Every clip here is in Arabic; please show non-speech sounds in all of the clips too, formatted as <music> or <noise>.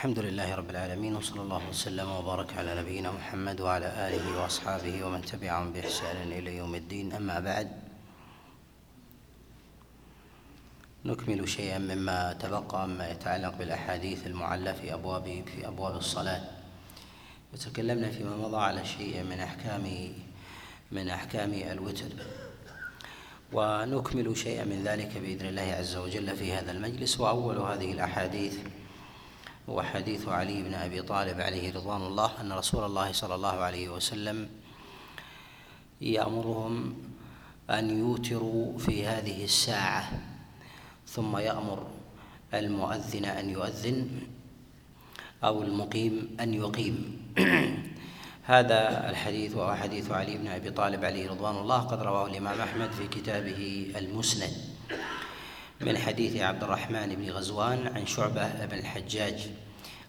الحمد لله رب العالمين وصلى الله وسلم وبارك على نبينا محمد وعلى آله وأصحابه ومن تبعهم بإحسان إلى يوم الدين. أما بعد نكمل شيئا مما تبقى مما يتعلق بالأحاديث المعلة في أبواب في أبواب الصلاة. وتكلمنا فيما مضى على شيء من أحكام من أحكام الوتر. ونكمل شيئا من ذلك بإذن الله عز وجل في هذا المجلس. وأول هذه الأحاديث هو حديث علي بن أبي طالب عليه رضوان الله أن رسول الله صلى الله عليه وسلم يأمرهم أن يوتروا في هذه الساعة ثم يأمر المؤذن أن يؤذن أو المقيم أن يقيم. <clears throat> هذا الحديث وهو حديث علي بن أبي طالب عليه رضوان الله قد رواه الإمام أحمد في كتابه المسند. من حديث عبد الرحمن بن غزوان عن شعبة بن الحجاج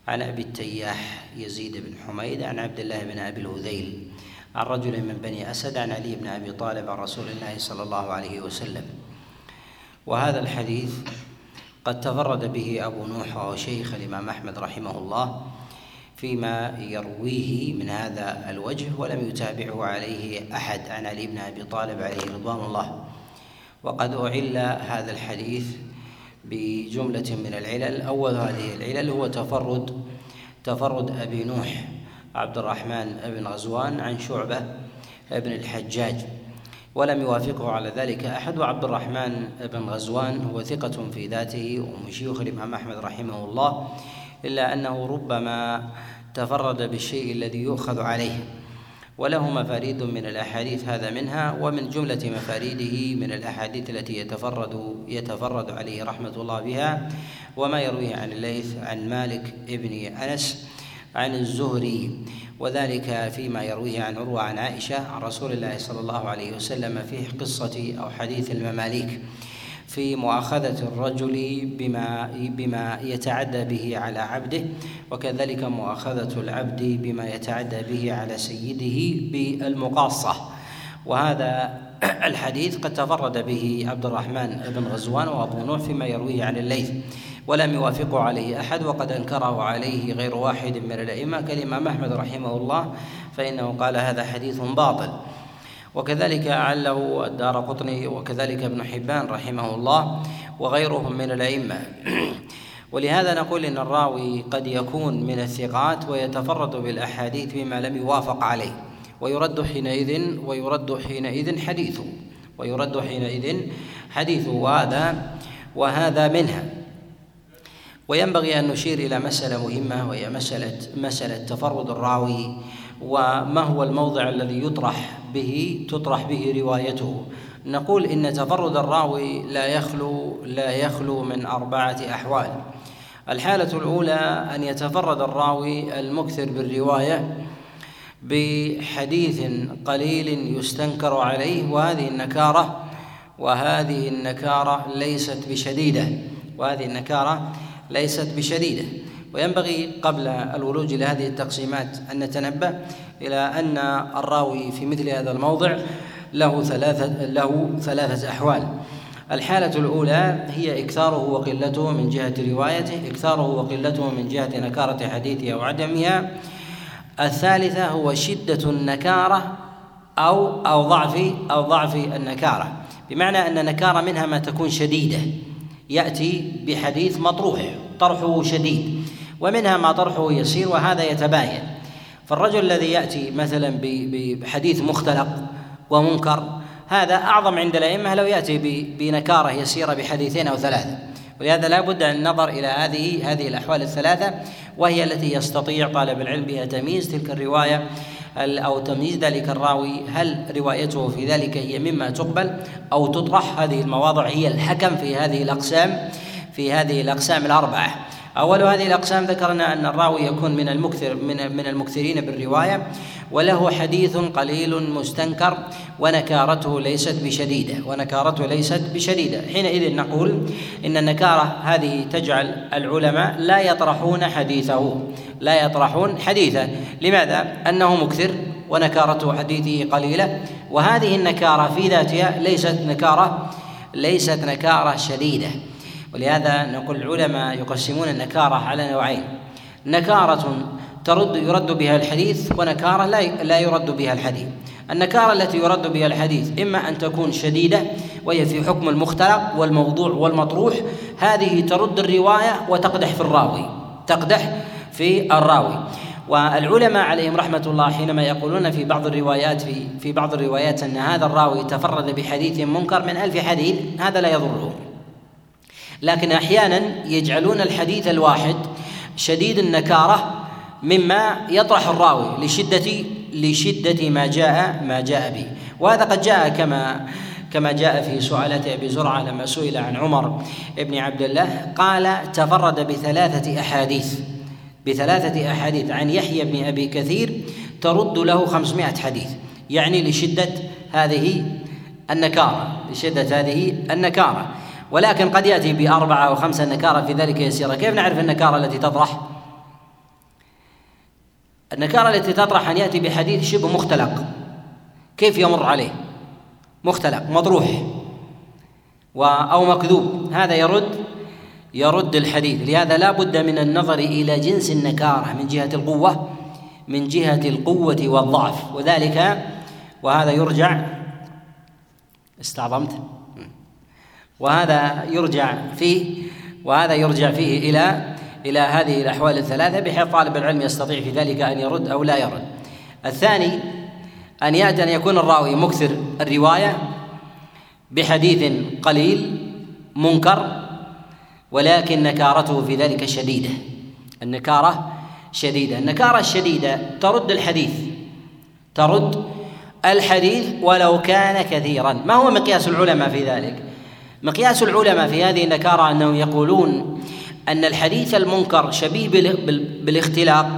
عن أبي التياح يزيد بن حميد عن عبد الله بن أبي الهذيل عن رجل من بني أسد عن علي بن أبي طالب عن رسول الله صلى الله عليه وسلم. وهذا الحديث قد تفرد به أبو نوح وهو شيخ الإمام أحمد رحمه الله فيما يرويه من هذا الوجه ولم يتابعه عليه أحد عن علي بن أبي طالب عليه رضوان الله. وقد أعل هذا الحديث بجملة من العلل. أول هذه العلل هو تفرد تفرد أبي نوح عبد الرحمن بن غزوان عن شعبة بن الحجاج ولم يوافقه على ذلك أحد. وعبد الرحمن بن غزوان هو ثقة في ذاته ومن شيوخ الإمام أحمد رحمه الله إلا أنه ربما تفرد بالشيء الذي يؤخذ عليه. وله مفاريد من الأحاديث هذا منها ومن جملة مفاريده من الأحاديث التي يتفرد يتفرد عليه رحمة الله بها وما يرويه عن الليث عن مالك ابن أنس عن الزهري. وذلك فيما يرويه عن عروة عن عائشة عن رسول الله صلى الله عليه وسلم في قصة أو حديث المماليك. في مؤاخذة الرجل بما بما يتعدى به على عبده وكذلك مؤاخذة العبد بما يتعدى به على سيده بالمقاصة. وهذا <clears throat> الحديث قد تفرد به عبد الرحمن بن غزوان وأبو نوح فيما يرويه عن الليث. ولم يوافقه عليه أحد وقد أنكره عليه غير واحد من الأئمة. كالامام احمد رحمه الله فإنه قال هذا حديث باطل. وكذلك أعله الدار قطني وكذلك ابن حبان رحمه الله وغيرهم من الأئمة. <clears throat> ولهذا نقول إن الراوي قد يكون من الثقات ويتفرد بالأحاديث بما لم يوافق عليه. ويرد حينئذ ويرد حينئذ حديثه. ويرد حينئذ حديثه وهذا وهذا منها. وينبغي أن نشير إلى مسألة مهمة وهي مسألة مسألة تفرد الراوي وما هو الموضع الذي يطرح به تطرح به روايته. نقول إن تفرد الراوي لا يخلو لا يخلو من أربعة أحوال. الحالة الأولى أن يتفرد الراوي المكثر بالرواية بحديث قليل يستنكر عليه وهذه النكارة وهذه النكارة ليست بشديدة. وهذه النكارة ليست بشديدة. وينبغي قبل الولوج إلى هذه التقسيمات أن نتنبه إلى أن الراوي في مثل هذا الموضع له ثلاثة له ثلاثة أحوال. الحالة الأولى هي إكثاره وقلته من جهة روايته، إكثاره وقلته من جهة نكارة حديثه أو عدمها. الثالثة هو شدة النكارة أو أو ضعف أو ضعف النكارة، بمعنى أن نكارة منها ما تكون شديدة يأتي بحديث مطروح طرحه شديد. ومنها ما طرحه يسير وهذا يتباين. فالرجل الذي يأتي مثلا بحديث مختلق ومنكر هذا أعظم عند الأئمة لو يأتي بنكارة يسيرة بحديثين أو ثلاثة. ولهذا لا بد أن النظر إلى هذه هذه الأحوال الثلاثة وهي التي يستطيع طالب العلم بها تمييز تلك الرواية أو تمييز ذلك الراوي هل روايته في ذلك هي مما تقبل أو تطرح. هذه المواضع هي الحكم في هذه الأقسام في هذه الأقسام الأربعة. أول هذه الأقسام ذكرنا أن الراوي يكون من المكثر من من المكثرين بالرواية وله حديث قليل مستنكر ونكارته ليست بشديدة ونكارته ليست بشديدة. حينئذ نقول إن النكارة هذه تجعل العلماء لا يطرحون حديثه لا يطرحون حديثه. لماذا؟ أنه مكثر ونكارة حديثه قليلة وهذه النكارة في ذاتها ليست نكارة ليست نكارة شديدة. ولهذا نقول العلماء يقسمون النكارة على نوعين. نكارة ترد يرد بها الحديث ونكارة لا لا يرد بها الحديث. النكارة التي يرد بها الحديث إما أن تكون شديدة وهي في حكم المختلق والموضوع والمطروح هذه ترد الرواية وتقدح في الراوي تقدح في الراوي. والعلماء عليهم رحمة الله حينما يقولون في بعض الروايات في في بعض الروايات أن هذا الراوي تفرد بحديث منكر من ألف حديث هذا لا يضره لكن أحيانا يجعلون الحديث الواحد شديد النكارة مما يطرح الراوي لشدة لشدة ما جاء ما جاء به. وهذا قد جاء كما كما جاء في سؤالة أبي زرعة لما سئل عن عمر بن عبد الله. قال تفرد بثلاثة أحاديث بثلاثة أحاديث عن يحيى بن أبي كثير ترد له خمسمائة حديث. يعني لشدة هذه النكارة لشدة هذه النكارة. ولكن قد يأتي بأربعة أو خمسة نكارة في ذلك يسيرة. كيف نعرف النكارة التي تطرح؟ النكارة التي تطرح أن يأتي بحديث شبه مختلق. كيف يمر عليه؟ مختلق مطروح أو مكذوب. هذا يرد يرد الحديث. لهذا لا بد من النظر إلى جنس النكارة من جهة القوة من جهة القوة والضعف. وذلك وهذا يرجع استعظمت وهذا يرجع فيه وهذا يرجع فيه إلى إلى هذه الأحوال الثلاثة بحيث طالب العلم يستطيع في ذلك أن يرد أو لا يرد. الثاني أن يأتي أن يكون الراوي مكثر الرواية بحديث قليل منكر ولكن نكارته في ذلك شديدة. النكارة شديدة. النكارة الشديدة ترد الحديث. ترد الحديث ولو كان كثيرا. ما هو مقياس العلماء في ذلك؟ مقياس العلماء في هذه النكارة أنهم يقولون أن الحديث المنكر شبيه بالاختلاق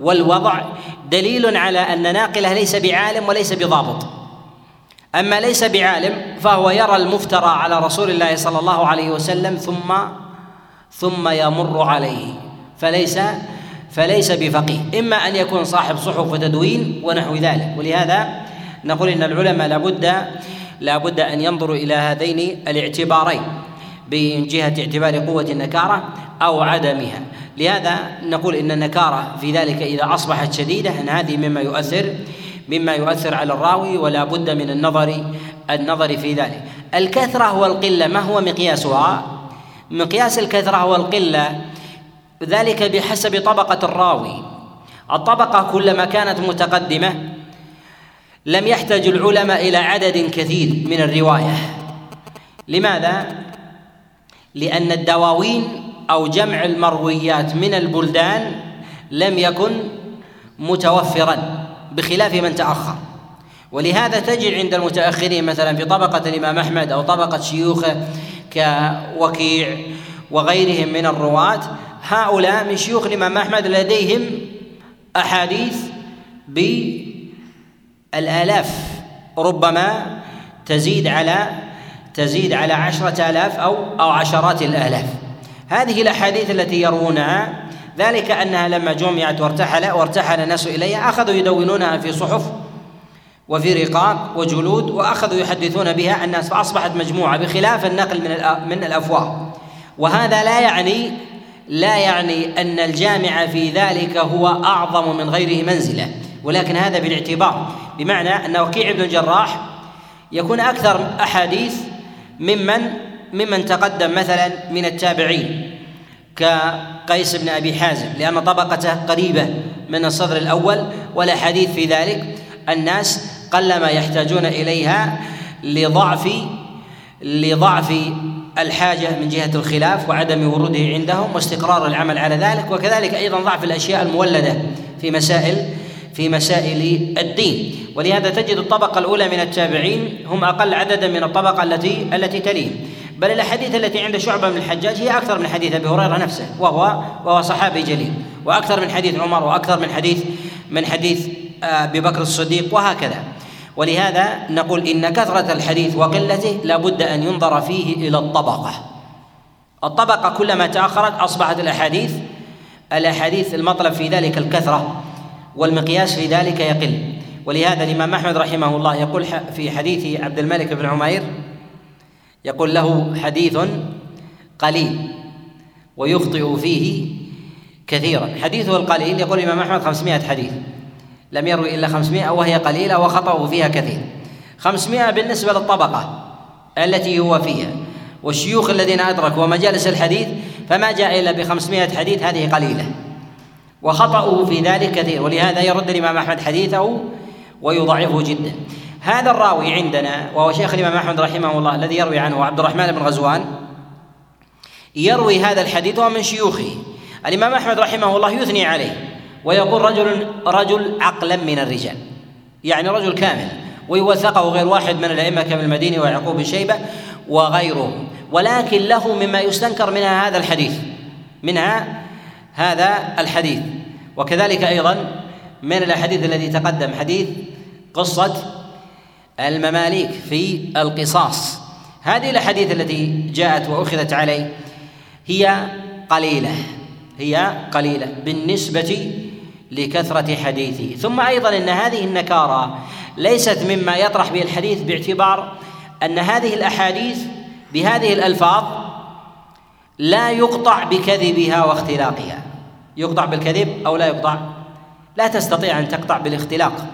والوضع دليل على أن ناقله ليس بعالم وليس بضابط. أما ليس بعالم فهو يرى المفترى على رسول الله صلى الله عليه وسلم ثم ثم يمر عليه. فليس فليس بفقيه. إما أن يكون صاحب صحف وتدوين ونحو ذلك. ولهذا نقول إن العلماء لابد لابد أن ينظروا إلى هذين الاعتبارين من جهة اعتبار قوة النكارة أو عدمها. لهذا نقول إن النكارة في ذلك إذا أصبحت شديدة أن هذه مما يؤثر مما يؤثر على الراوي ولا بد من النظر النظر في ذلك. الكثرة والقلة ما هو مقياسها؟ مقياس الكثرة والقلة ذلك بحسب طبقة الراوي. الطبقة كلما كانت متقدمة لم يحتج العلماء إلى عدد كثير من الرواية لماذا؟ لأن الدواوين أو جمع المرويات من البلدان لم يكن متوفرا بخلاف من تأخر ولهذا تجد عند المتأخرين مثلا في طبقة الإمام أحمد أو طبقة شيوخه كوكيع وغيرهم من الرواة هؤلاء من شيوخ الإمام أحمد لديهم أحاديث بالآلاف ربما تزيد على تزيد على عشرة آلاف أو أو عشرات الآلاف. هذه الأحاديث التي يروونها ذلك أنها لما جمعت وارتحل وارتحل الناس إليها أخذوا يدونونها في صحف وفي رقاق وجلود وأخذوا يحدثون بها الناس فأصبحت مجموعة بخلاف النقل من من الأفواه. وهذا لا يعني لا يعني أن الجامع في ذلك هو أعظم من غيره منزلة. ولكن هذا بالاعتبار بمعنى أن وكيع بن الجراح يكون أكثر أحاديث ممن ممن تقدم مثلا من التابعين كقيس بن أبي حازم لأن طبقته قريبة من الصدر الأول والأحاديث في ذلك الناس قلما يحتاجون إليها لضعف لضعف الحاجة من جهة الخلاف وعدم وروده عندهم واستقرار العمل على ذلك وكذلك أيضا ضعف الأشياء المولدة في مسائل في مسائل الدين. ولهذا تجد الطبقة الأولى من التابعين هم أقل عددا من الطبقة التي التي تليهم بل الأحاديث التي عند شعبة من الحجاج هي أكثر من حديث أبي هريرة نفسه وهو وهو صحابي جليل وأكثر من حديث عمر وأكثر من حديث من حديث أبي بكر الصديق وهكذا. ولهذا نقول إن كثرة الحديث وقلته لابد أن ينظر فيه إلى الطبقة. الطبقة كلما تأخرت أصبحت الأحاديث الأحاديث المطلب في ذلك الكثرة والمقياس في ذلك يقل. ولهذا الإمام أحمد رحمه الله يقول في حديث عبد الملك بن عمير يقول له حديث قليل ويخطئ فيه كثيرا. حديثه القليل يقول الإمام أحمد 500 حديث. لم يروي إلا 500 وهي قليلة وخطأه فيها كثير. 500 بالنسبة للطبقة التي هو فيها. والشيوخ الذين أدركوا ومجالس الحديث فما جاء إلا بخمسمائة حديث هذه قليلة. وخطأه في ذلك كثير. ولهذا يرد الإمام أحمد حديثه ويضعفه جدا. هذا الراوي عندنا وهو شيخ الإمام أحمد رحمه الله الذي يروي عنه عبد الرحمن بن غزوان يروي هذا الحديث ومن شيوخه. الإمام أحمد رحمه الله يثني عليه ويقول رجل رجل عقلا من الرجال يعني رجل كامل ويوثقه غير واحد من الأئمة كابن المديني ويعقوب بن شيبة وغيره ولكن له مما يستنكر منها هذا الحديث منها هذا الحديث. وكذلك أيضا من الأحاديث الذي تقدم حديث قصة المماليك في القصاص. هذه الأحاديث التي جاءت وأخذت عليه هي قليلة هي قليلة بالنسبة لكثرة حديثه ثم أيضا أن هذه النكارة ليست مما يطرح به الحديث باعتبار أن هذه الأحاديث بهذه الألفاظ لا يقطع بكذبها واختلاقها. يقطع بالكذب أو لا يقطع؟ لا تستطيع أن تقطع بالاختلاق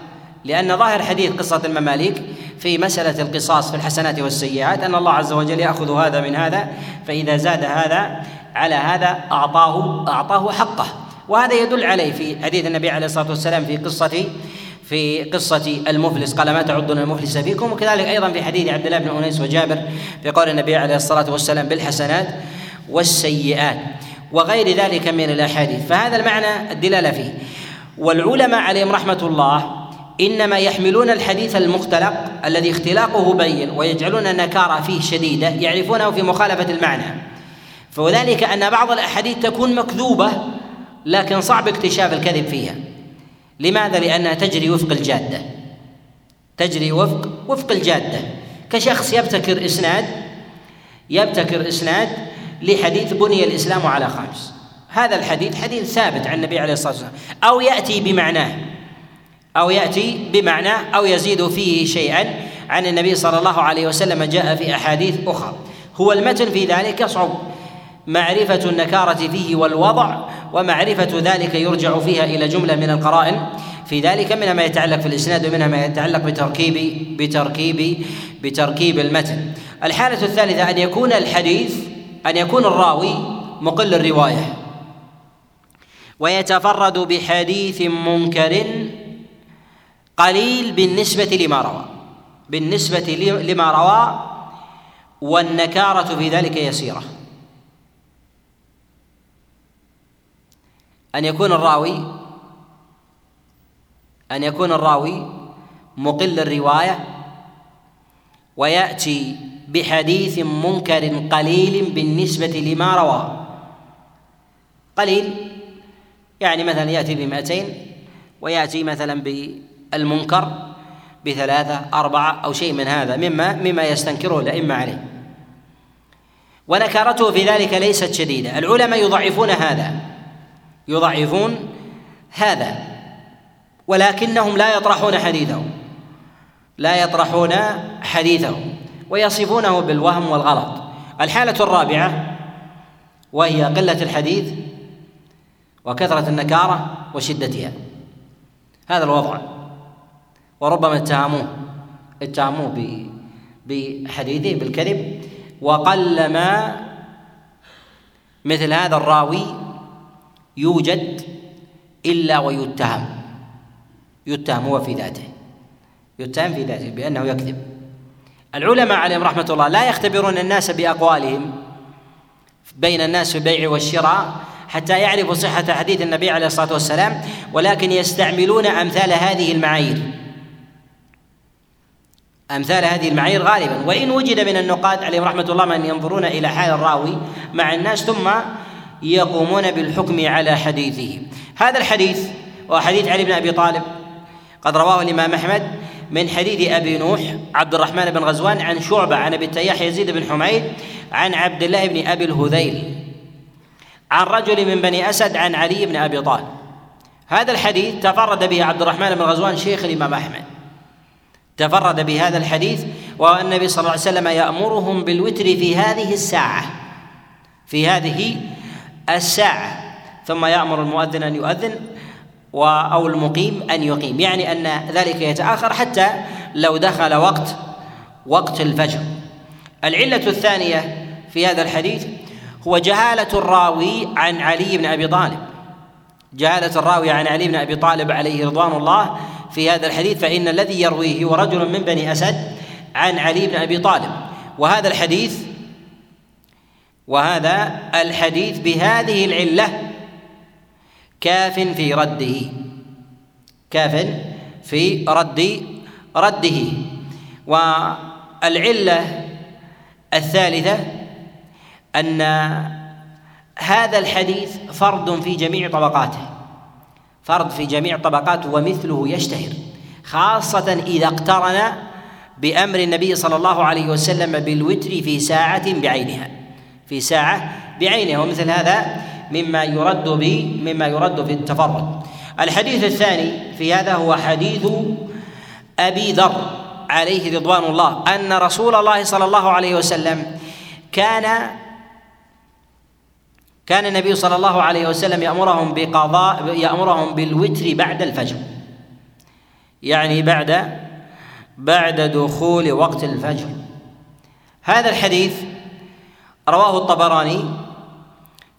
لأن ظاهر حديث قصة المماليك في مسألة القصاص في الحسنات والسيئات أن الله عز وجل يأخذ هذا من هذا فإذا زاد هذا على هذا أعطاه أعطاه حقه. وهذا يدل عليه في حديث النبي عليه الصلاة والسلام في قصة في قصة المفلس. قال ما تعدون المفلس فيكم؟ وكذلك أيضا في حديث عبد الله بن أنيس وجابر في قول النبي عليه الصلاة والسلام بالحسنات والسيئات وغير ذلك من الأحاديث. فهذا المعنى الدلالة فيه. والعلماء عليهم رحمة الله إنما يحملون الحديث المختلق الذي اختلاقه بين ويجعلون النكارة فيه شديدة يعرفونه في مخالفة المعنى. فذلك أن بعض الأحاديث تكون مكذوبة لكن صعب اكتشاف الكذب فيها. لماذا؟ لأنها تجري وفق الجادة. تجري وفق وفق الجادة. كشخص يبتكر إسناد يبتكر إسناد لحديث بني الإسلام على خمس. هذا الحديث حديث ثابت عن النبي عليه الصلاة والسلام. أو يأتي بمعناه أو يأتي بمعناه أو يزيد فيه شيئا عن النبي صلى الله عليه وسلم جاء في أحاديث أخرى. هو المتن في ذلك يصعب معرفة النكارة فيه والوضع ومعرفة ذلك يرجع فيها إلى جملة من القرائن. في ذلك منها ما يتعلق في الإسناد ومنها ما يتعلق بتركيب بتركيب بتركيب المتن. الحالة الثالثة أن يكون الحديث أن يكون الراوي مقل الرواية. ويتفرد بحديث منكر قليل بالنسبة لما روى. بالنسبة لما روى والنكارة في ذلك يسيرة. أن يكون الراوي أن يكون الراوي مقل الرواية ويأتي بحديث منكر قليل بالنسبة لما روى. قليل يعني مثلا يأتي بمئتين ويأتي مثلا بالمنكر بثلاثة أربعة أو شيء من هذا مما مما يستنكره الأئمة عليه. ونكارته في ذلك ليست شديدة. العلماء يضعفون هذا يضعفون هذا ولكنهم لا يطرحون حديثه لا يطرحون حديثه. ويصفونه بالوهم والغلط. الحالة الرابعة وهي قلة الحديث وكثرة النكارة وشدتها. هذا الوضع. وربما اتهموه اتهموه بحديثه بالكذب. وقلما مثل هذا الراوي يوجد إلا ويتهم. يتهم هو في ذاته. يتهم في ذاته بأنه يكذب. العلماء عليهم رحمة الله لا يختبرون الناس بأقوالهم بين الناس في البيع والشراء حتى يعرفوا صحة حديث النبي عليه الصلاة والسلام ولكن يستعملون أمثال هذه المعايير. أمثال هذه المعايير غالبا. وإن وجد من النقاد عليهم رحمة الله من ينظرون إلى حال الراوي مع الناس ثم يقومون بالحكم على حديثه. هذا الحديث وحديث علي بن أبي طالب قد رواه الإمام أحمد. من حديث أبي نوح عبد الرحمن بن غزوان عن شعبة عن أبي التياح يزيد بن حميد عن عبد الله بن أبي الهذيل عن رجل من بني أسد عن علي بن أبي طالب. هذا الحديث تفرد به عبد الرحمن بن غزوان شيخ الإمام أحمد. تفرد بهذا الحديث والنبي صلى الله عليه وسلم يأمرهم بالوتر في هذه الساعة في هذه الساعة. ثم يأمر المؤذن أن يؤذن أو المقيم أن يقيم. يعني أن ذلك يتأخر حتى لو دخل وقت وقت الفجر. العلة الثانية في هذا الحديث هو جهالة الراوي عن علي بن أبي طالب. جهالة الراوي عن علي بن أبي طالب عليه رضوان الله في هذا الحديث فإن الذي يرويه هو رجل من بني أسد عن علي بن أبي طالب. وهذا الحديث وهذا الحديث بهذه العلة كاف في رده. كاف في رد رده. والعلة الثالثة أن هذا الحديث فرد في جميع طبقاته. فرد في جميع طبقاته ومثله يشتهر خاصة إذا اقترن بأمر النبي صلى الله عليه وسلم بالوتر في ساعة بعينها في ساعة بعينها. ومثل هذا مما يرد به مما يرد في التفرد. الحديث الثاني في هذا هو حديث أبي ذر عليه رضوان الله أن رسول الله صلى الله عليه وسلم كان كان النبي صلى الله عليه وسلم يأمرهم بقضاء يأمرهم بالوتر بعد الفجر. يعني بعد بعد دخول وقت الفجر. هذا الحديث رواه الطبراني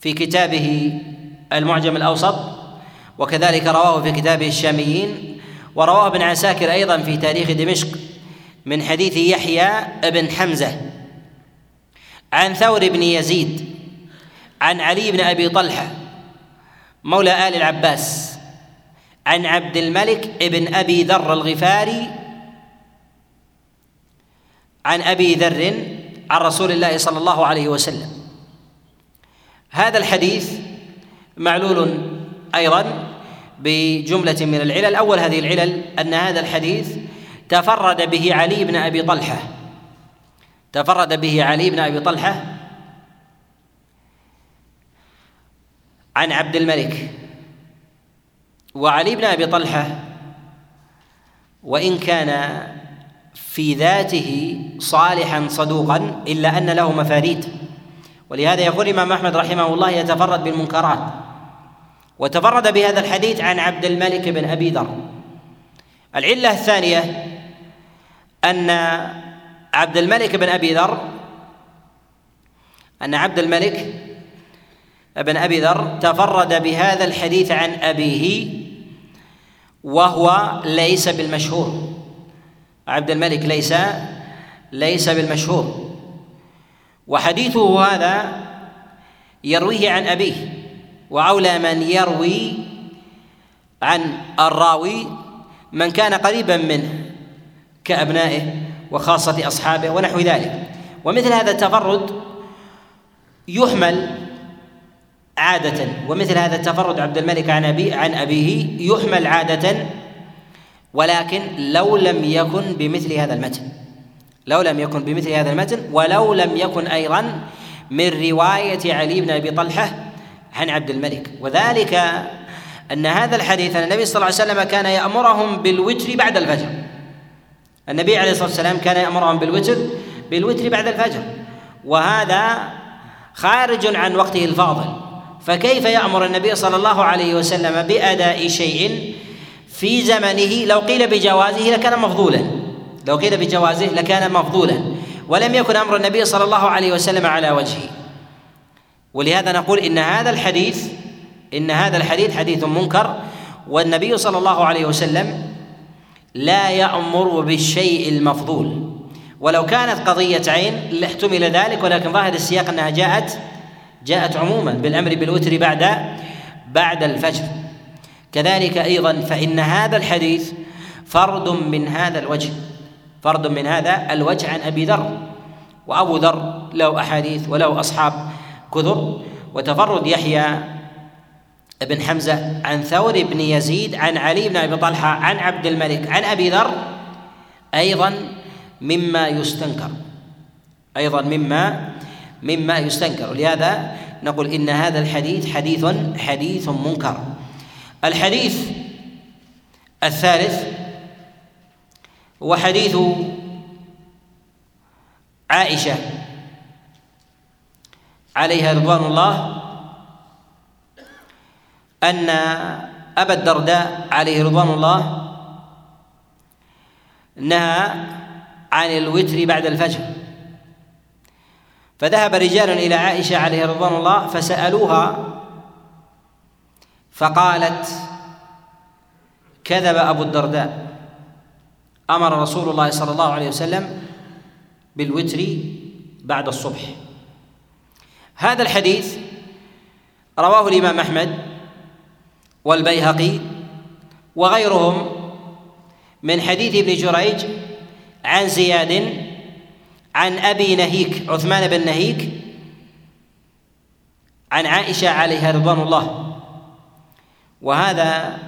في كتابه المعجم الأوسط وكذلك رواه في كتابه الشاميين ورواه ابن عساكر أيضا في تاريخ دمشق من حديث يحيى بن حمزة عن ثور بن يزيد عن علي بن أبي طلحة مولى آل العباس عن عبد الملك بن أبي ذر الغفاري عن أبي ذر عن رسول الله صلى الله عليه وسلم. هذا الحديث معلول أيضا بجملة من العلل. أول هذه العلل أن هذا الحديث تفرد به علي بن أبي طلحة. تفرد به علي بن أبي طلحة عن عبد الملك. وعلي بن أبي طلحة وإن كان في ذاته صالحا صدوقا إلا أن له مفاريد. ولهذا يقول الامام أحمد رحمه الله يتفرد بالمنكرات. وتفرد بهذا الحديث عن عبد الملك بن أبي ذر. العلة الثانية أن عبد الملك بن أبي ذر أن عبد الملك ابن أبي ذر تفرد بهذا الحديث عن أبيه وهو ليس بالمشهور. عبد الملك ليس ليس بالمشهور. وحديثه هذا يرويه عن أبيه واولى من يروي عن الراوي من كان قريبا منه كأبنائه وخاصة أصحابه ونحو ذلك. ومثل هذا التفرد يحمل عادة ومثل هذا التفرد عبد الملك عن أبي عن أبيه يحمل عادة ولكن لو لم يكن بمثل هذا المتن. لو لم يكن بمثل هذا المتن ولو لم يكن أيضا من رواية علي بن أبي طلحة عن عبد الملك. وذلك أن هذا الحديث أن النبي صلى الله عليه وسلم كان يأمرهم بالوتر بعد الفجر. النبي عليه الصلاة والسلام كان يأمرهم بالوتر بالوتر بعد الفجر. وهذا خارج عن وقته الفاضل. فكيف يأمر النبي صلى الله عليه وسلم بأداء شيء في زمنه؟ لو قيل بجوازه لكان مفضولا. لو قيل بجوازه لكان مفضولا. ولم يكن أمر النبي صلى الله عليه وسلم على وجهه. ولهذا نقول إن هذا الحديث إن هذا الحديث حديث منكر والنبي صلى الله عليه وسلم لا يأمر بالشيء المفضول. ولو كانت قضية عين لاحتمل ذلك ولكن ظاهر السياق أنها جاءت جاءت عموما بالأمر بالوتر بعد بعد الفجر. كذلك أيضا فإن هذا الحديث فرد من هذا الوجه. فرد من هذا الوجه عن أبي ذر. وأبو ذر له أحاديث وله أصحاب كثر. وتفرد يحيى بن حمزة عن ثور بن يزيد عن علي بن أبي طلحة عن عبد الملك عن أبي ذر أيضا مما يستنكر. أيضا مما مما يستنكر. ولهذا نقول إن هذا الحديث حديث حديث منكر. الحديث الثالث هو حديث عائشة عليها رضوان الله أن أبا الدرداء عليه رضوان الله نهى عن الوتر بعد الفجر. فذهب رجال إلى عائشة عليه رضوان الله فسألوها فقالت كذب أبو الدرداء. أمر رسول الله صلى الله عليه وسلم بالوتر بعد الصبح. هذا الحديث رواه الإمام أحمد والبيهقي وغيرهم من حديث ابن جريج عن زياد عن أبي نهيك عثمان بن نهيك عن عائشة عليها رضوان الله. وهذا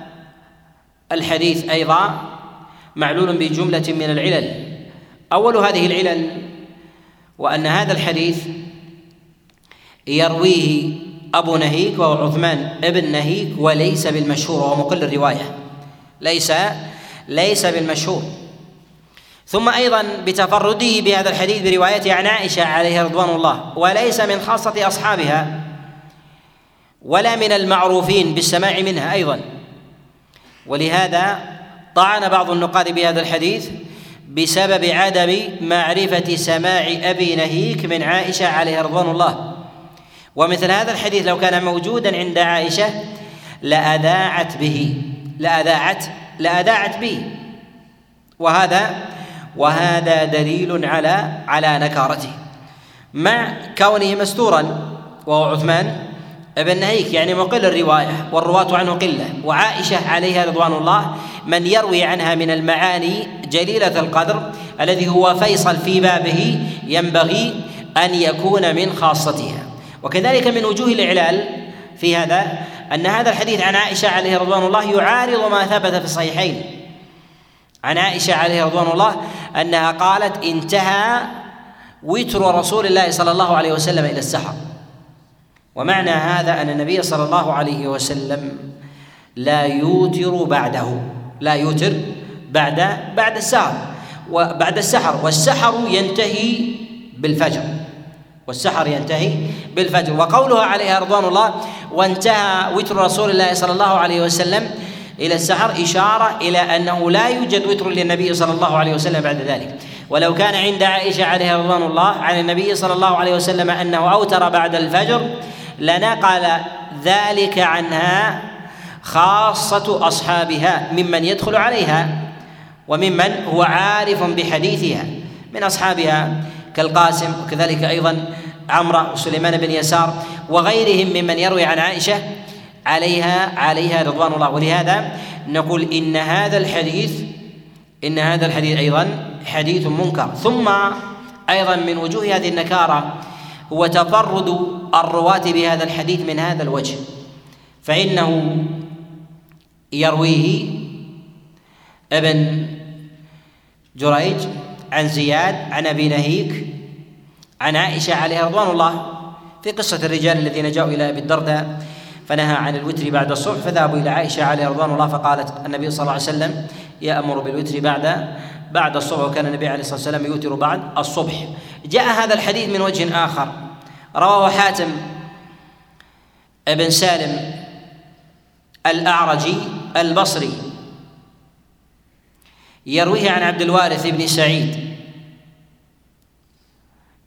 الحديث أيضا معلول بجملة من العلل. أول هذه العلل وأن هذا الحديث يرويه أبو نهيك وهو عثمان بن نهيك وليس بالمشهور وهو مقل الرواية. ليس ليس بالمشهور. ثم أيضا بتفرده بهذا الحديث بروايته عن عائشة عليها رضوان الله وليس من خاصة أصحابها ولا من المعروفين بالسماع منها أيضا. ولهذا طعن بعض النقاد بهذا الحديث بسبب عدم معرفة سماع أبي نهيك من عائشة عليها رضوان الله. ومثل هذا الحديث لو كان موجودا عند عائشة لأذاعت به لأذاعت لأذاعت به وهذا وهذا دليل على على نكارته. مع كونه مستورا وهو عثمان ابن نهيك يعني مقل الرواية والرواة عنه قلة. وعائشة عليها رضوان الله من يروي عنها من المعاني جليلة القدر الذي هو فيصل في بابه ينبغي أن يكون من خاصتها. وكذلك من وجوه الإعلال في هذا أن هذا الحديث عن عائشة عليه رضوان الله يعارض ما ثبت في الصحيحين. عن عائشة عليه رضوان الله أنها قالت انتهى وتر رسول الله صلى الله عليه وسلم إلى السحر. ومعنى هذا أن النبي صلى الله عليه وسلم لا يوتر بعده لا يوتر بعد بعد السحر وبعد السحر والسحر ينتهي بالفجر والسحر ينتهي بالفجر. وقولها عليها رضوان الله وانتهى وتر رسول الله صلى الله عليه وسلم إلى السحر إشارة إلى أنه لا يوجد وتر للنبي صلى الله عليه وسلم بعد ذلك. ولو كان عند عائشة عليها رضوان الله عن النبي صلى الله عليه وسلم أنه أوتر بعد الفجر لنقل ذلك عنها خاصة أصحابها ممن يدخل عليها وممن هو عارف بحديثها من أصحابها كالقاسم وكذلك أيضا عمرو وسليمان بن يسار وغيرهم ممن يروي عن عائشة عليها عليها رضوان الله. ولهذا نقول إن هذا الحديث إن هذا الحديث أيضا حديث منكر. ثم أيضا من وجوه هذه النكارة هو تفرد الرواة بهذا الحديث من هذا الوجه. فإنه يرويه ابن جريج عن زياد عن أبي نهيك عن عائشة عليها رضوان الله في قصة الرجال الذين جاءوا إلى أبي الدرداء فنهى عن الوتر بعد الصبح فذهبوا إلى عائشة عليها رضوان الله فقالت النبي صلى الله عليه وسلم يأمر بالوتر بعد بعد الصبح. وكان النبي عليه الصلاة والسلام يوتر بعد الصبح. جاء هذا الحديث من وجه آخر. رواه حاتم ابن سالم الأعرجي البصري. يرويه عن عبد الوارث بن سعيد.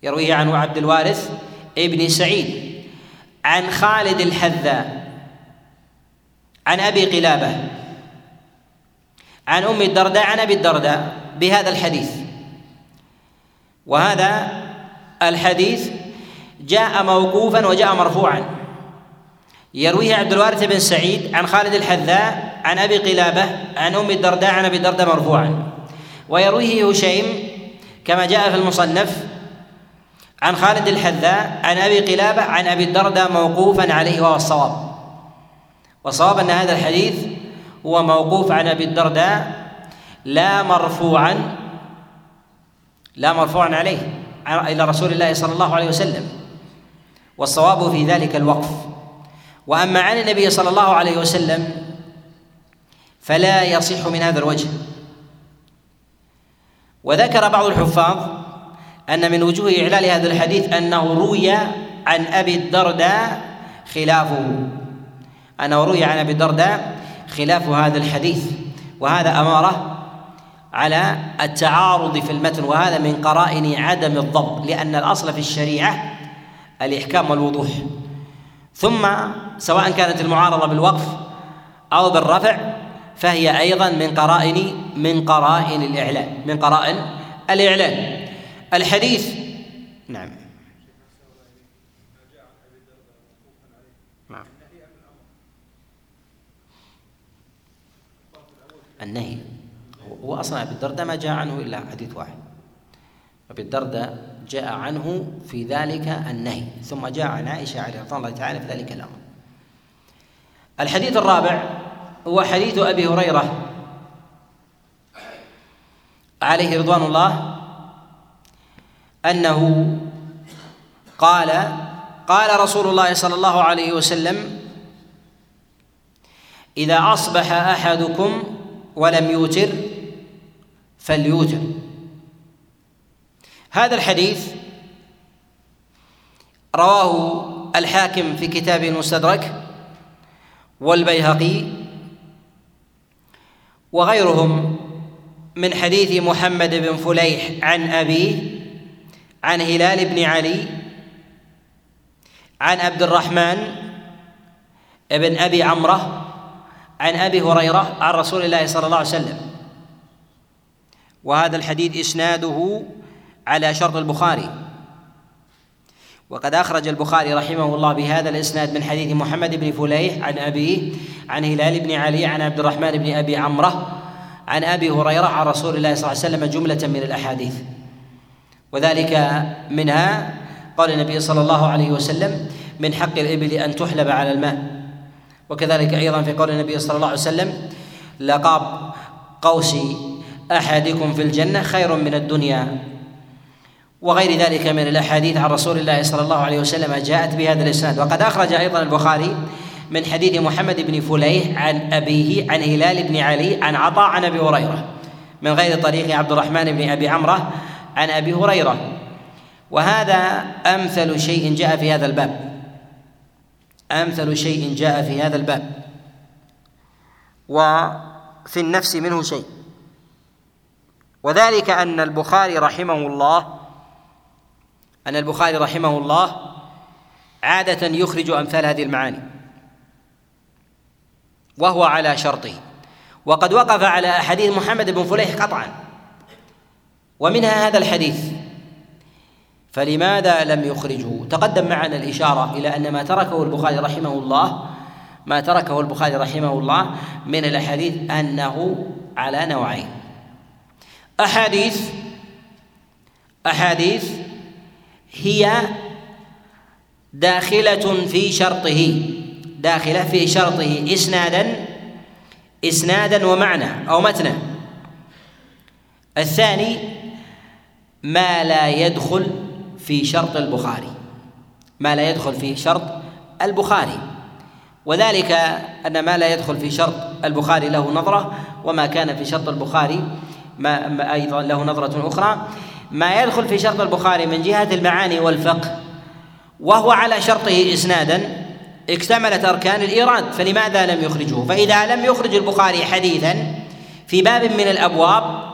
يرويه عن عبد الوارث ابن سعيد. عن خالد الحذاء. عن أبي قلابة. عن أم الدرداء عن أبي الدرداء بهذا الحديث. وهذا الحديث جاء موقوفا وجاء مرفوعا. يرويه عبد الوارث بن سعيد عن خالد الحذاء عن أبي قلابة عن أم الدرداء عن أبي الدرداء مرفوعا. ويرويه هشيم كما جاء في المصنف عن خالد الحذاء عن أبي قلابة عن أبي الدرداء موقوفا عليه وهو الصواب. والصواب أن هذا الحديث هو موقوف عن أبي الدرداء لا مرفوعا لا مرفوعا عليه إلى رسول الله صلى الله عليه وسلم. والصواب في ذلك الوقف. وأما عن النبي صلى الله عليه وسلم فلا يصح من هذا الوجه. وذكر بعض الحفاظ أن من وجوه إعلال هذا الحديث أنه روي عن أبي الدرداء خلافه. أنه روي عن أبي الدرداء خلاف هذا الحديث. وهذا أمارة على التعارض في المتن وهذا من قرائن عدم الضبط لأن الأصل في الشريعة الإحكام والوضوح. ثم سواء كانت المعارضة بالوقف أو بالرفع فهي أيضا من قرائن من قرائن الإعلان من قرائن الإعلان الحديث نعم. نعم. النهي. هو أصلا أبي الدرداء ما جاء عنه إلا حديث واحد. أبي الدرداء جاء عنه في ذلك النهي ثم جاء عن عائشة عليه رضي الله تعالى في ذلك الأمر. الحديث الرابع هو حديث أبي هريرة عليه رضوان الله أنه قال قال رسول الله صلى الله عليه وسلم إذا أصبح أحدكم ولم يوتر فليوتر هذا الحديث رواه الحاكم في كتاب المستدرك والبيهقي وغيرهم من حديث محمد بن فليح عن أبيه عن هلال بن علي عن عبد الرحمن بن أبي عمرة عن أبي هريرة عن رسول الله صلى الله عليه وسلم. وهذا الحديث إسناده على شرط البخاري. وقد أخرج البخاري رحمه الله بهذا الإسناد من حديث محمد بن فليح عن أبيه عن هلال بن علي عن عبد الرحمن بن أبي عمرة عن أبي هريرة عن رسول الله صلى الله عليه وسلم جملة من الأحاديث. وذلك منها قال النبي صلى الله عليه وسلم من حق الإبل أن تحلب على الماء. وكذلك أيضا في قول النبي صلى الله عليه وسلم لقاب قوس أحدكم في الجنة خير من الدنيا. وغير ذلك من الأحاديث عن رسول الله صلى الله عليه وسلم جاءت بهذا الإسناد. وقد أخرج أيضا البخاري من حديث محمد بن فليح عن أبيه عن هلال بن علي عن عطاء عن أبي هريرة من غير طريق عبد الرحمن بن أبي عمرة عن أبي هريرة. وهذا أمثل شيء جاء في هذا الباب. أمثل شيء جاء في هذا الباب. وفي النفس منه شيء. وذلك أن البخاري رحمه الله أن البخاري رحمه الله عادة يخرج أمثال هذه المعاني وهو على شرطه. وقد وقف على أحاديث محمد بن فليح قطعا ومنها هذا الحديث فلماذا لم يخرجه؟ تقدم معنا الإشارة إلى أن ما تركه البخاري رحمه الله ما تركه البخاري رحمه الله من الأحاديث أنه على نوعين. أحاديث. أحاديث هي داخلة في شرطه. داخلة في شرطه. إسنادا إسنادا ومعنى أو متنا. الثاني ما لا يدخل في شرط البخاري. ما لا يدخل في شرط البخاري. وذلك أن ما لا يدخل في شرط البخاري له نظرة وما كان في شرط البخاري ما أيضا له نظرة أخرى ما يدخل في شرط البخاري من جهة المعاني والفقه وهو على شرطه إسنادا اكتملت أركان الإيراد فلماذا لم يخرجه؟ فإذا لم يخرج البخاري حديثا في باب من الأبواب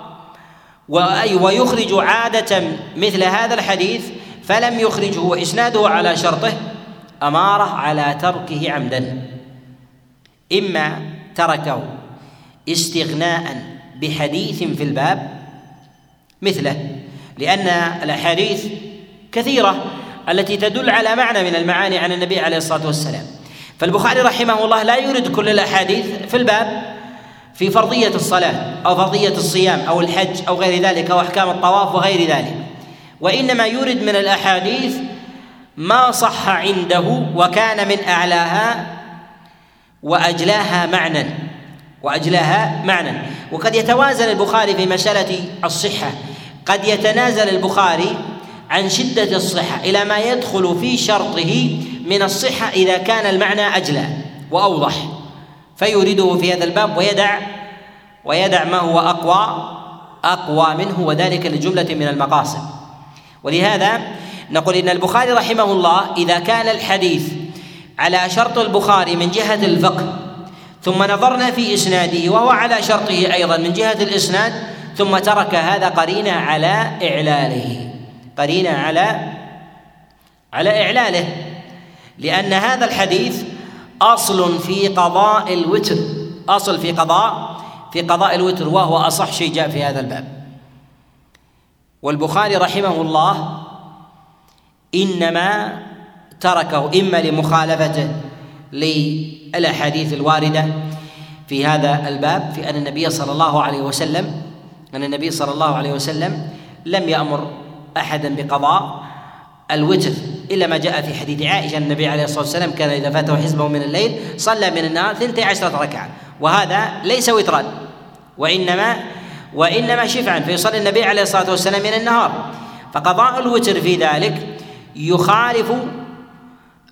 ويخرج عادة مثل هذا الحديث فلم يخرجه وإسناده على شرطه أمارة على تركه عمدا إما تركه استغناء بحديث في الباب مثله لأن الأحاديث كثيرة التي تدل على معنى من المعاني عن النبي عليه الصلاة والسلام. فالبخاري رحمه الله لا يرد كل الأحاديث في الباب في فرضية الصلاة أو فرضية الصيام أو الحج أو غير ذلك أو أحكام الطواف وغير ذلك. وإنما يرد من الأحاديث ما صح عنده وكان من أعلاها وأجلاها معنى. وأجلاها معنى. وقد يتوازن البخاري في مسألة الصحة. قد يتنازل البخاري عن شدة الصحة إلى ما يدخل في شرطه من الصحة إذا كان المعنى أجلى وأوضح. فيورده في هذا الباب ويدع ويدع ما هو أقوى أقوى منه وذلك لجملة من المقاصد. ولهذا نقول إن البخاري رحمه الله إذا كان الحديث على شرط البخاري من جهة الفقه ثم نظرنا في إسناده وهو على شرطه أيضا من جهة الإسناد ثم ترك هذا قرينة على إعلاله. قرينة على على إعلاله. لأن هذا الحديث أصل في قضاء الوتر أصل في قضاء في قضاء الوتر وهو أصح شيء جاء في هذا الباب. والبخاري رحمه الله إنما تركه إما لمخالفته للأحاديث الواردة في هذا الباب في أن النبي صلى الله عليه وسلم أن النبي صلى الله عليه وسلم لم يأمر أحدا بقضاء الوتر إلا ما جاء في حديث عائشة النبي عليه الصلاة والسلام كان إذا فاته حزبه من الليل صلى من النهار ثنتي عشرة ركعة. وهذا ليس وترا وإنما وإنما شفعا فيصلي النبي عليه الصلاة والسلام من النهار. فقضاء الوتر في ذلك يخالف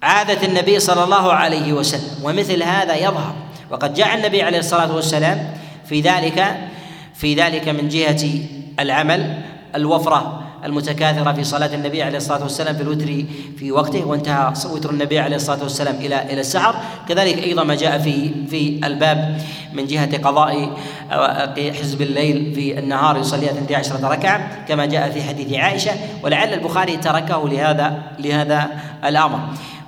عادة النبي صلى الله عليه وسلم ومثل هذا يظهر. وقد جاء النبي عليه الصلاة والسلام في ذلك في ذلك من جهة العمل الوفرة المتكاثرة في صلاة النبي عليه الصلاة والسلام في الوتر في وقته وانتهى وتر النبي عليه الصلاة والسلام إلى إلى السحر. كذلك أيضا ما جاء في في الباب من جهة قضاء حزب الليل في النهار يصلي 12 ركعة كما جاء في حديث عائشة. ولعل البخاري تركه لهذا لهذا الأمر.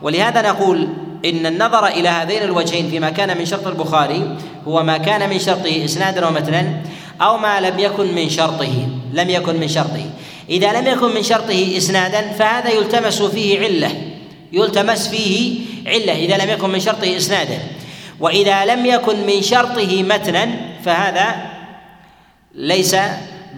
ولهذا نقول إن النظر إلى هذين الوجهين فيما كان من شرط البخاري هو ما كان من شرطه إسنادا ومتنا أو ما لم يكن من شرطه لم يكن من شرطه. إذا لم يكن من شرطه إسنادا فهذا يلتمس فيه علة يلتمس فيه علة إذا لم يكن من شرطه إسنادا. وإذا لم يكن من شرطه متنا فهذا ليس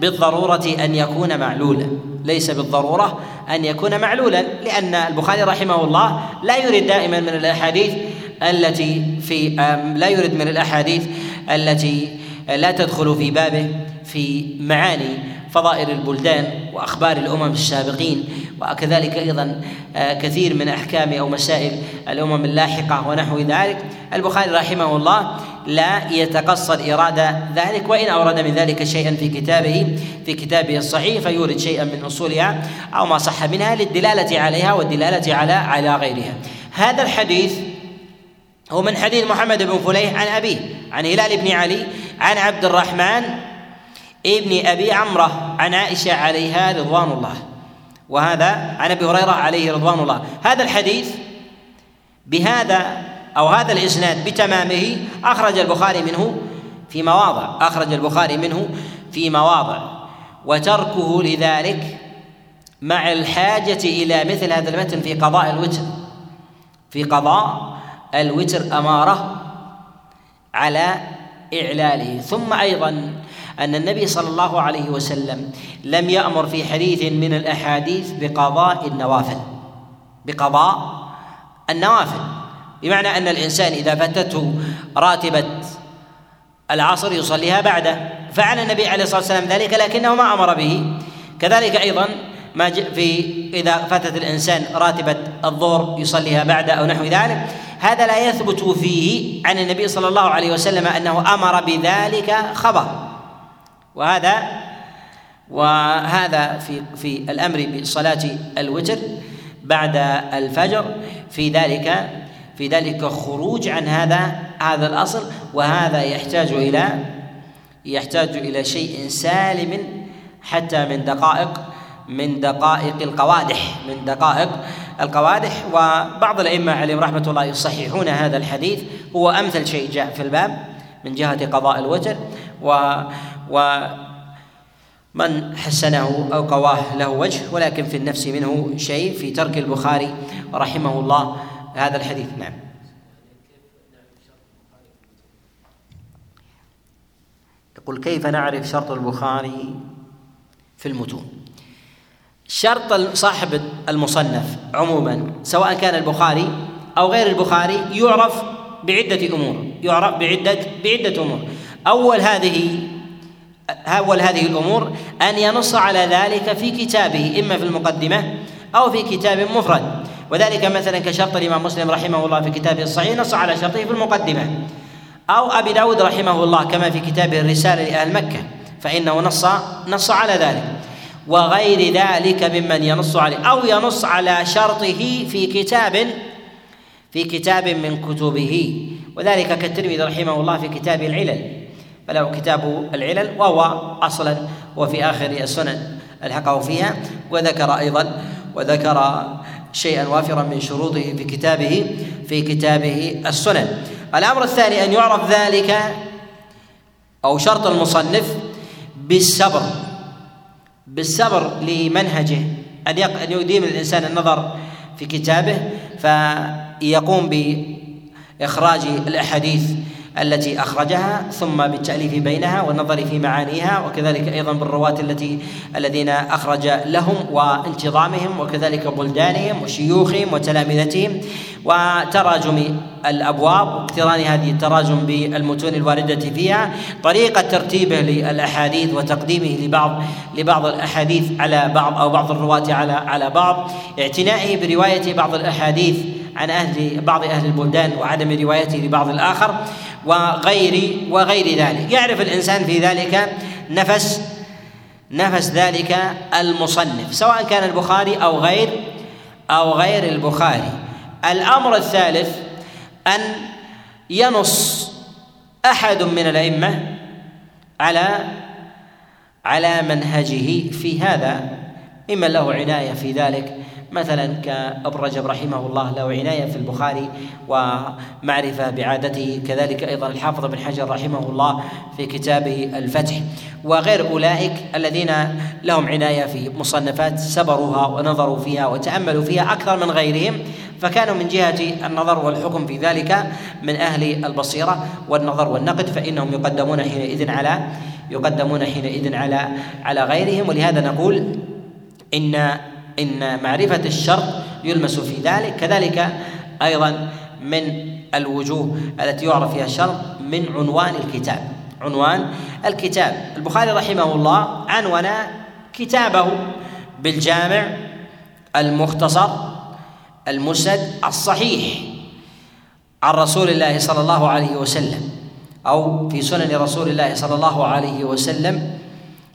بالضرورة أن يكون معلولا. ليس بالضرورة أن يكون معلولا لأن البخاري رحمه الله لا يريد دائما من الأحاديث التي في لا يريد من الأحاديث التي لا تدخل في بابه في معاني فضائل البلدان وأخبار الأمم السابقين. وكذلك أيضا آه، كثير من أحكام أو مسائل الأمم اللاحقة ونحو ذلك. البخاري رحمه الله لا يتقصد إرادة ذلك وإن أورد من ذلك شيئا في كتابه في كتابه الصحيح فيورد شيئا من أصولها أو ما صح منها للدلالة عليها والدلالة على على غيرها. هذا الحديث هو من حديث محمد بن فليح عن أبيه عن هلال بن علي عن عبد الرحمن ابن أبي عمرة عن عائشة عليها رضوان الله. وهذا عن أبي هريرة عليه رضوان الله. هذا الحديث بهذا أو هذا الإسناد بتمامه أخرج البخاري منه في مواضع أخرج البخاري منه في مواضع. وتركه لذلك مع الحاجة إلى مثل هذا المتن في قضاء الوتر. في قضاء الوتر أمارة على إعلاله. ثم أيضا أن النبي صلى الله عليه وسلم لم يأمر في حديث من الأحاديث بقضاء النوافل. بقضاء النوافل. بمعنى أن الإنسان إذا فاتته راتبة العصر يصليها بعده. فعل النبي عليه الصلاة والسلام ذلك لكنه ما أمر به. كذلك أيضا ما في إذا فاتت الإنسان راتبة الظهر يصليها بعد أو نحو ذلك. هذا لا يثبت فيه عن النبي صلى الله عليه وسلم أنه أمر بذلك خبر. وهذا وهذا في في الأمر بصلاة الوتر بعد الفجر. في ذلك في ذلك خروج عن هذا هذا الأصل. وهذا يحتاج إلى يحتاج إلى شيء سالم حتى من دقائق من دقائق القوادح من دقائق القوادح. وبعض الأئمة عليهم رحمة الله يصححون هذا الحديث. هو أمثل شيء جاء في الباب من جهة قضاء الوتر. و و من حسنه أو قواه له وجه ولكن في النفس منه شيء في ترك البخاري رحمه الله هذا الحديث. نعم. يقول كيف نعرف شرط البخاري في المتون؟ شرط صاحب المصنف عموما سواء كان البخاري أو غير البخاري يعرف بعدة أمور يعرف بعدة بعدة أمور. أول هذه اول هذه الأمور أن ينص على ذلك في كتابه إما في المقدمة أو في كتاب مفرد. وذلك مثلا كشرط الإمام مسلم رحمه الله في كتابه الصحيح نص على شرطه في المقدمة. أو أبي داود رحمه الله كما في كتابه الرسالة لأهل مكة فإنه نص نص على ذلك. وغير ذلك ممن ينص عليه أو ينص على شرطه في كتاب في كتاب من كتبه. وذلك كالترمذي رحمه الله في كتاب العلل. فله كتاب العلل وهو أصلا وفي آخر السنن ألحقه فيها وذكر أيضا وذكر شيئا وافرا من شروطه في كتابه في كتابه السنن. الأمر الثاني أن يعرف ذلك أو شرط المصنف بالصبر بالصبر لمنهجه. أن أن يديم الإنسان النظر في كتابه فيقوم بإخراج الأحاديث التي أخرجها ثم بالتأليف بينها والنظر في معانيها وكذلك أيضا بالرواه التي الذين أخرج لهم وانتظامهم وكذلك بلدانهم وشيوخهم وتلامذتهم وتراجم الأبواب واقتران هذه التراجم بالمتون الواردة فيها طريقة ترتيبه للأحاديث وتقديمه لبعض لبعض الأحاديث على بعض أو بعض الرواة على على بعض اعتنائه برواية بعض الأحاديث عن أهل بعض أهل البلدان وعدم روايته لبعض الآخر وغير وغير ذلك. يعرف الإنسان في ذلك نفس نفس ذلك المصنف سواء كان البخاري أو غير أو غير البخاري. الأمر الثالث أن ينص أحد من الأئمة على على منهجه في هذا ممن له عناية في ذلك مثلا كابن رجب رحمه الله له عناية في البخاري ومعرفة بعادته كذلك أيضا الحافظ بن حجر رحمه الله في كتابه الفتح. وغير أولئك الذين لهم عناية في مصنفات سبروها ونظروا فيها وتأملوا فيها أكثر من غيرهم فكانوا من جهة النظر والحكم في ذلك من أهل البصيرة والنظر والنقد فإنهم يقدمون حينئذ على يقدمون حينئذ على على غيرهم. ولهذا نقول إن إن معرفة الشرط يلمس في ذلك كذلك أيضا من الوجوه التي يعرف فيها الشرط من عنوان الكتاب. عنوان الكتاب. البخاري رحمه الله عنون كتابه بالجامع المختصر المسند الصحيح عن رسول الله صلى الله عليه وسلم أو في سنن رسول الله صلى الله عليه وسلم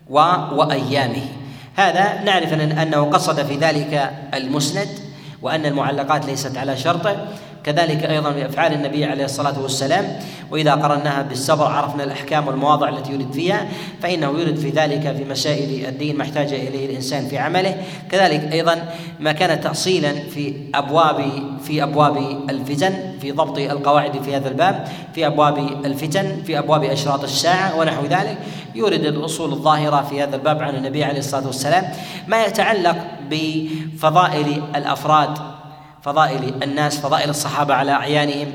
و وأيامه. هذا نعرف أنه قصد في ذلك المسند وأن المعلقات ليست على شرطه. كذلك أيضا بافعال النبي عليه الصلاة والسلام وإذا قرناها بالصبر عرفنا الأحكام والمواضع التي يرد فيها فإنه يرد في ذلك في مسائل الدين ما احتاج إليه الإنسان في عمله. كذلك أيضا ما كان تاصيلا في أبواب في أبواب الفتن في ضبط القواعد في هذا الباب في أبواب الفتن في أبواب أشراط الساعة ونحو ذلك. يورد الأصول الظاهرة في هذا الباب عن النبي عليه الصلاة والسلام. ما يتعلق بفضائل الأفراد فضائل الناس فضائل الصحابة على أعيانهم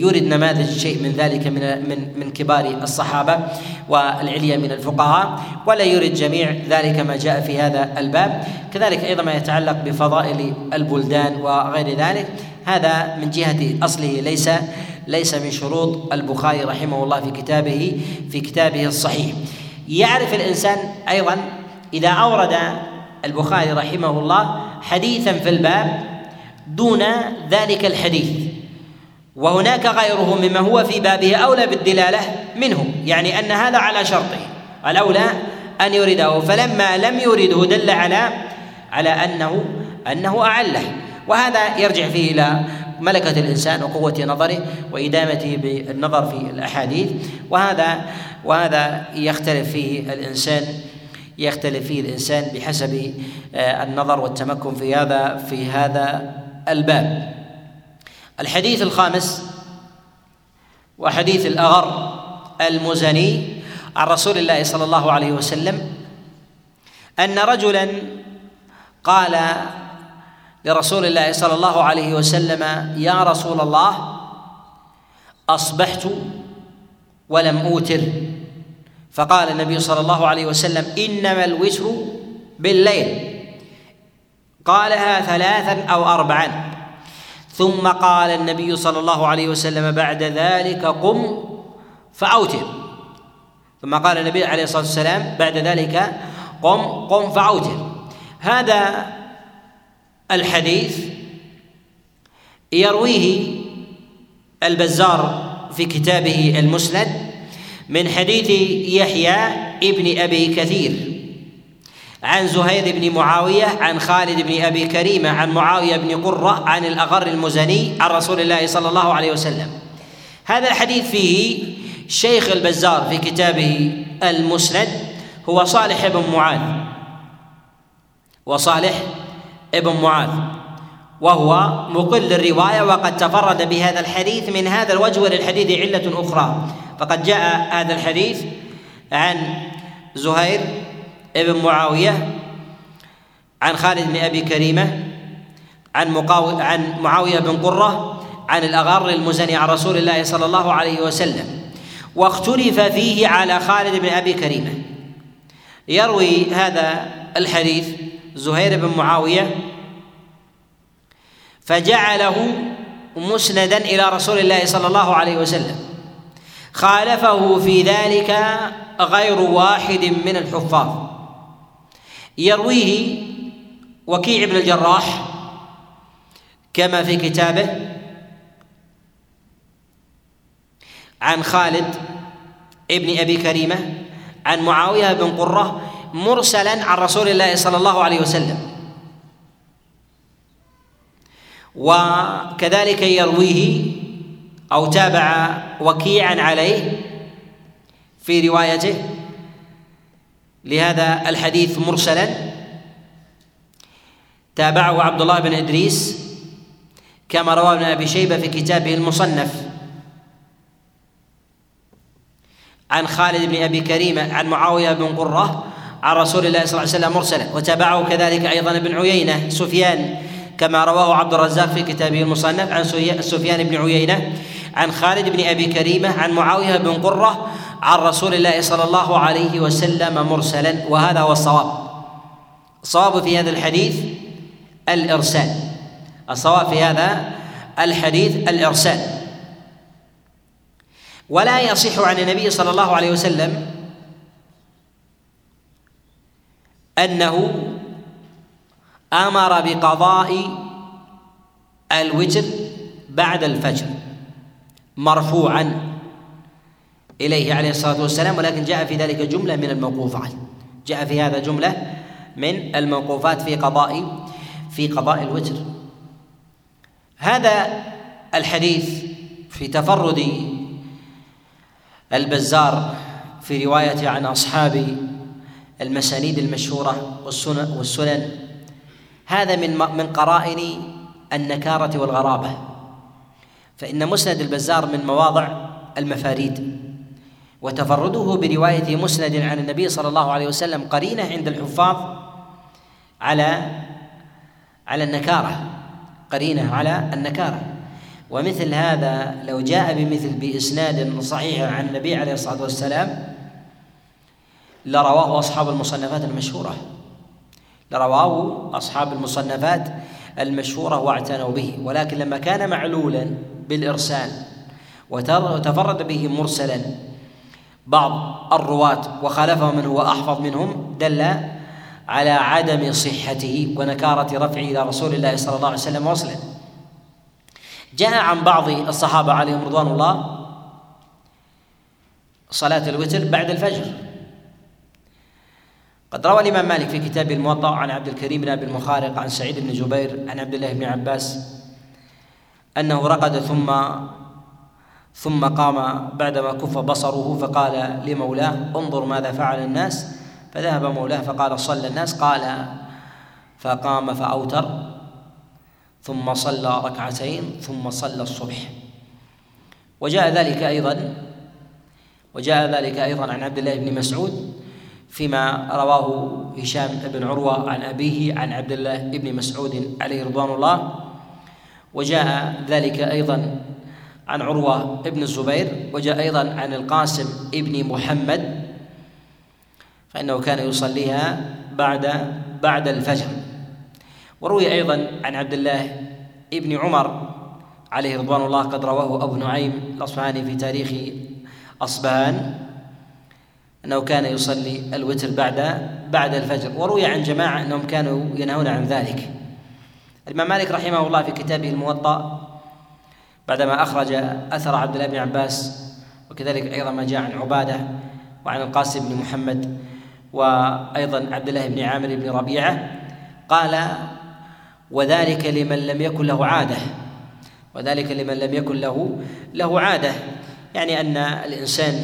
يورد نماذج شيء من ذلك من من من كبار الصحابة والعليا من الفقهاء ولا يورد جميع ذلك ما جاء في هذا الباب. كذلك أيضا ما يتعلق بفضائل البلدان وغير ذلك. هذا من جهة أصله ليس ليس من شروط البخاري رحمه الله في كتابه في كتابه الصحيح. يعرف الإنسان أيضا إذا أورد البخاري رحمه الله حديثا في الباب دون ذلك الحديث. وهناك غيره مما هو في بابه أولى بالدلالة منه يعني أن هذا على شرطه. الأولى أن يريده فلما لم يرده دل على على أنه أنه أعله. وهذا يرجع فيه إلى ملكة الإنسان وقوة نظره وإدامته بالنظر في الأحاديث. وهذا وهذا يختلف فيه الإنسان يختلف فيه الإنسان بحسب آه، النظر والتمكن في هذا في هذا الباب. الحديث الخامس وحديث الأغر المزني عن رسول الله صلى الله عليه وسلم أن رجلا قال لرسول الله صلى الله عليه وسلم يا رسول الله أصبحت ولم أوتر. فقال النبي صلى الله عليه وسلم إنما الوتر بالليل. قالها ثلاثا أو اربعا. ثم قال النبي صلى الله عليه وسلم بعد ذلك قم فأوتر. ثم قال النبي عليه الصلاة والسلام بعد ذلك قم قم فأوتر. هذا الحديث يرويه البزار في كتابه المسند من حديث يحيى ابن أبي كثير. عن زهير بن معاوية عن خالد بن أبي كريمة عن معاوية بن قرة عن الأغر المزني عن رسول الله صلى الله عليه وسلم. هذا الحديث فيه شيخ البزار في كتابه المسند هو صالح بن معاذ. وصالح ابن معاذ. وهو مقل الرواية وقد تفرد بهذا الحديث من هذا الوجه وللحديث علة أخرى. فقد جاء هذا الحديث عن زهير ابن معاوية عن خالد بن أبي كريمة عن مقاو... عن معاوية بن قرة عن الأغار المزني عن رسول الله صلى الله عليه وسلم. واختلف فيه على خالد بن أبي كريمة. يروي هذا الحديث زهير بن معاوية فجعله مسندا إلى رسول الله صلى الله عليه وسلم. خالفه في ذلك غير واحد من الحفاظ. يرويه وكيع بن الجراح كما في كتابه عن خالد ابن أبي كريمة عن معاوية بن قرة مرسلا عن رسول الله صلى الله عليه وسلم. وكذلك يرويه أو تابع وكيعا عليه في روايته لهذا الحديث مرسلا. تابعه عبد الله بن إدريس كما رواه ابن أبي شيبة في كتابه المصنف. عن خالد بن أبي كريمه عن معاوية بن قرة عن رسول الله صلى الله عليه وسلم مرسلا. وتابعه كذلك أيضا ابن عيينة سفيان كما رواه عبد الرزاق في كتابه المصنف. عن سفيان بن عيينة عن خالد بن أبي كريمه عن معاوية بن قرة عن رسول الله صلى الله عليه وسلم مرسلا وهذا هو الصواب. الصواب في هذا الحديث الإرسال. الصواب في هذا الحديث الإرسال. ولا يصح عن النبي صلى الله عليه وسلم أنه آمر بقضاء الوتر بعد الفجر مرفوعا. إليه عليه الصلاة والسلام ولكن جاء في ذلك جملة من الموقوفات. جاء في هذا جملة من الموقوفات في قضاء في قضاء الوتر. هذا الحديث في تفرد البزار في روايته عن أصحاب المسانيد المشهورة والسنن والسنن. هذا من من قرائن النكارة والغرابة. فإن مسند البزار من مواضع المفاريد. وتفرده برواية مسند عن النبي صلى الله عليه وسلم قرينة عند الحفاظ على على النكارة. قرينة على النكارة. ومثل هذا لو جاء بمثل بإسناد صحيح عن النبي عليه الصلاة والسلام لرواه أصحاب المصنفات المشهورة. لرواه أصحاب المصنفات المشهورة واعتنوا به. ولكن لما كان معلولا بالإرسال وتفرد به مرسلا بعض الرواة وخالفه من هو أحفظ منهم دل على عدم صحته ونكارة رفعه إلى رسول الله صلى الله عليه وسلم وصلا جاء عن بعض الصحابة عليهم رضوان الله صلاة الوتر بعد الفجر. قد روى الإمام مالك في كتابه الموطأ عن عبد الكريم بن أبي المخارق عن سعيد بن جبير عن عبد الله بن عباس أنه رقد ثم ثم قام بعدما كف بصره فقال لمولاه انظر ماذا فعل الناس. فذهب مولاه فقال صلى الناس. قال فقام فأوتر ثم صلى ركعتين ثم صلى الصبح. وجاء ذلك أيضا وجاء ذلك أيضا عن عبد الله بن مسعود فيما رواه هشام بن عروة عن أبيه عن عبد الله بن مسعود عليه رضوان الله. وجاء ذلك أيضا عن عروة بن الزبير وجاء أيضا عن القاسم ابن محمد فإنه كان يصليها بعد بعد الفجر. وروي أيضا عن عبد الله ابن عمر عليه رضوان الله قد رواه أبو نعيم الأصفهاني في تاريخ أصبهان أنه كان يصلي الوتر بعد بعد الفجر. وروي عن جماعة أنهم كانوا ينهون عن ذلك. الإمام مالك رحمه الله في كتابه الموطأ بعدما أخرج أثر عبد الله بن عباس وكذلك أيضا ما جاء عن عبادة وعن القاسم بن محمد وأيضا عبد الله بن عامر بن ربيعة قال وذلك لمن لم يكن له عادة وذلك لمن لم يكن له له عادة. يعني أن الإنسان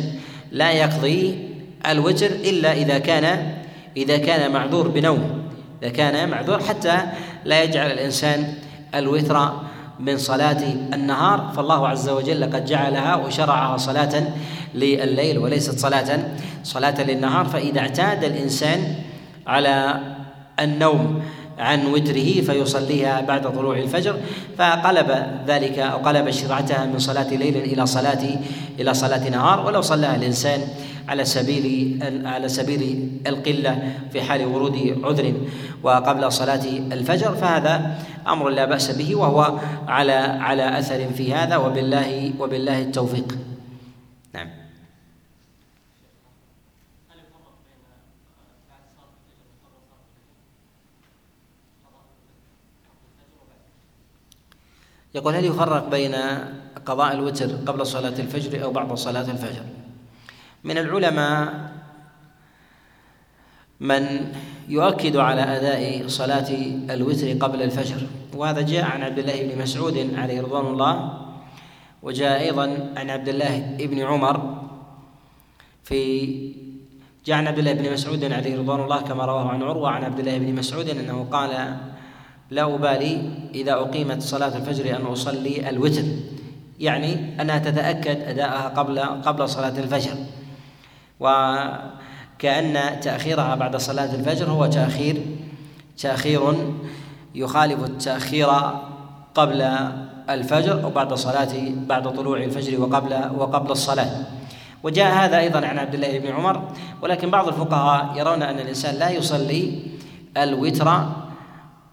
لا يقضي الوتر إلا إذا كان إذا كان معذور بنوم إذا كان معذور حتى لا يجعل الإنسان الوتر من صلاة النهار فالله عز وجل قد جعلها وشرعها صلاة لليل وليست صلاة صلاة للنهار. فإذا اعتاد الإنسان على النوم عن وتره فيصليها بعد طلوع الفجر فقلب ذلك أو قلب شرعتها من صلاة ليل إلى صلاة إلى صلاة نهار. ولو صلاها الإنسان على سبيل على سبيل القلة في حال ورود عذر. وقبل صلاة الفجر فهذا أمر لا بأس به وهو على على أثر في هذا وبالله وبالله التوفيق. نعم. يقول هل يفرق بين قضاء الوتر قبل صلاة الفجر أو بعد صلاة الفجر؟ من العلماء من يؤكد على أداء صلاة الوتر قبل الفجر. وهذا جاء عن عبد الله بن مسعود عليه رضوان الله وجاء أيضا عن عبد الله بن عمر في جاء عن عبد الله بن مسعود عليه رضوان الله كما رواه عن عروة عن عبد الله بن مسعود أنه قال لا أبالي إذا أقيمت صلاة الفجر أن أصلي الوتر. يعني أنها تتأكد أداءها قبل قبل صلاة الفجر. وكأن تأخيرها بعد صلاة الفجر هو تأخير تأخير يخالف التأخير قبل الفجر أو بعد صلاة بعد طلوع الفجر وقبل وقبل الصلاة. وجاء هذا أيضا عن عبد الله بن عمر ولكن بعض الفقهاء يرون أن الإنسان لا يصلي الوتر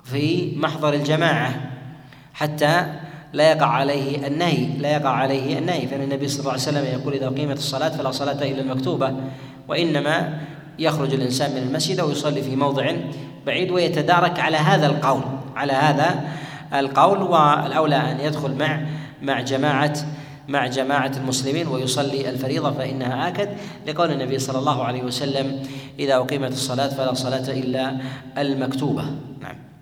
في محضر الجماعة حتى لا يقع عليه النهي لا يقع عليه النهي. فإن النبي صلى الله عليه وسلم يقول إذا أقيمت الصلاة فلا صلاة إلا المكتوبة وإنما يخرج الإنسان من المسجد ويصلي في موضع بعيد ويتدارك على هذا القول على هذا القول. والأولى أن يدخل مع مع جماعة مع جماعة المسلمين ويصلي الفريضة فإنها آكد لقول النبي صلى الله عليه وسلم إذا أقيمت الصلاة فلا صلاة إلا المكتوبة. نعم.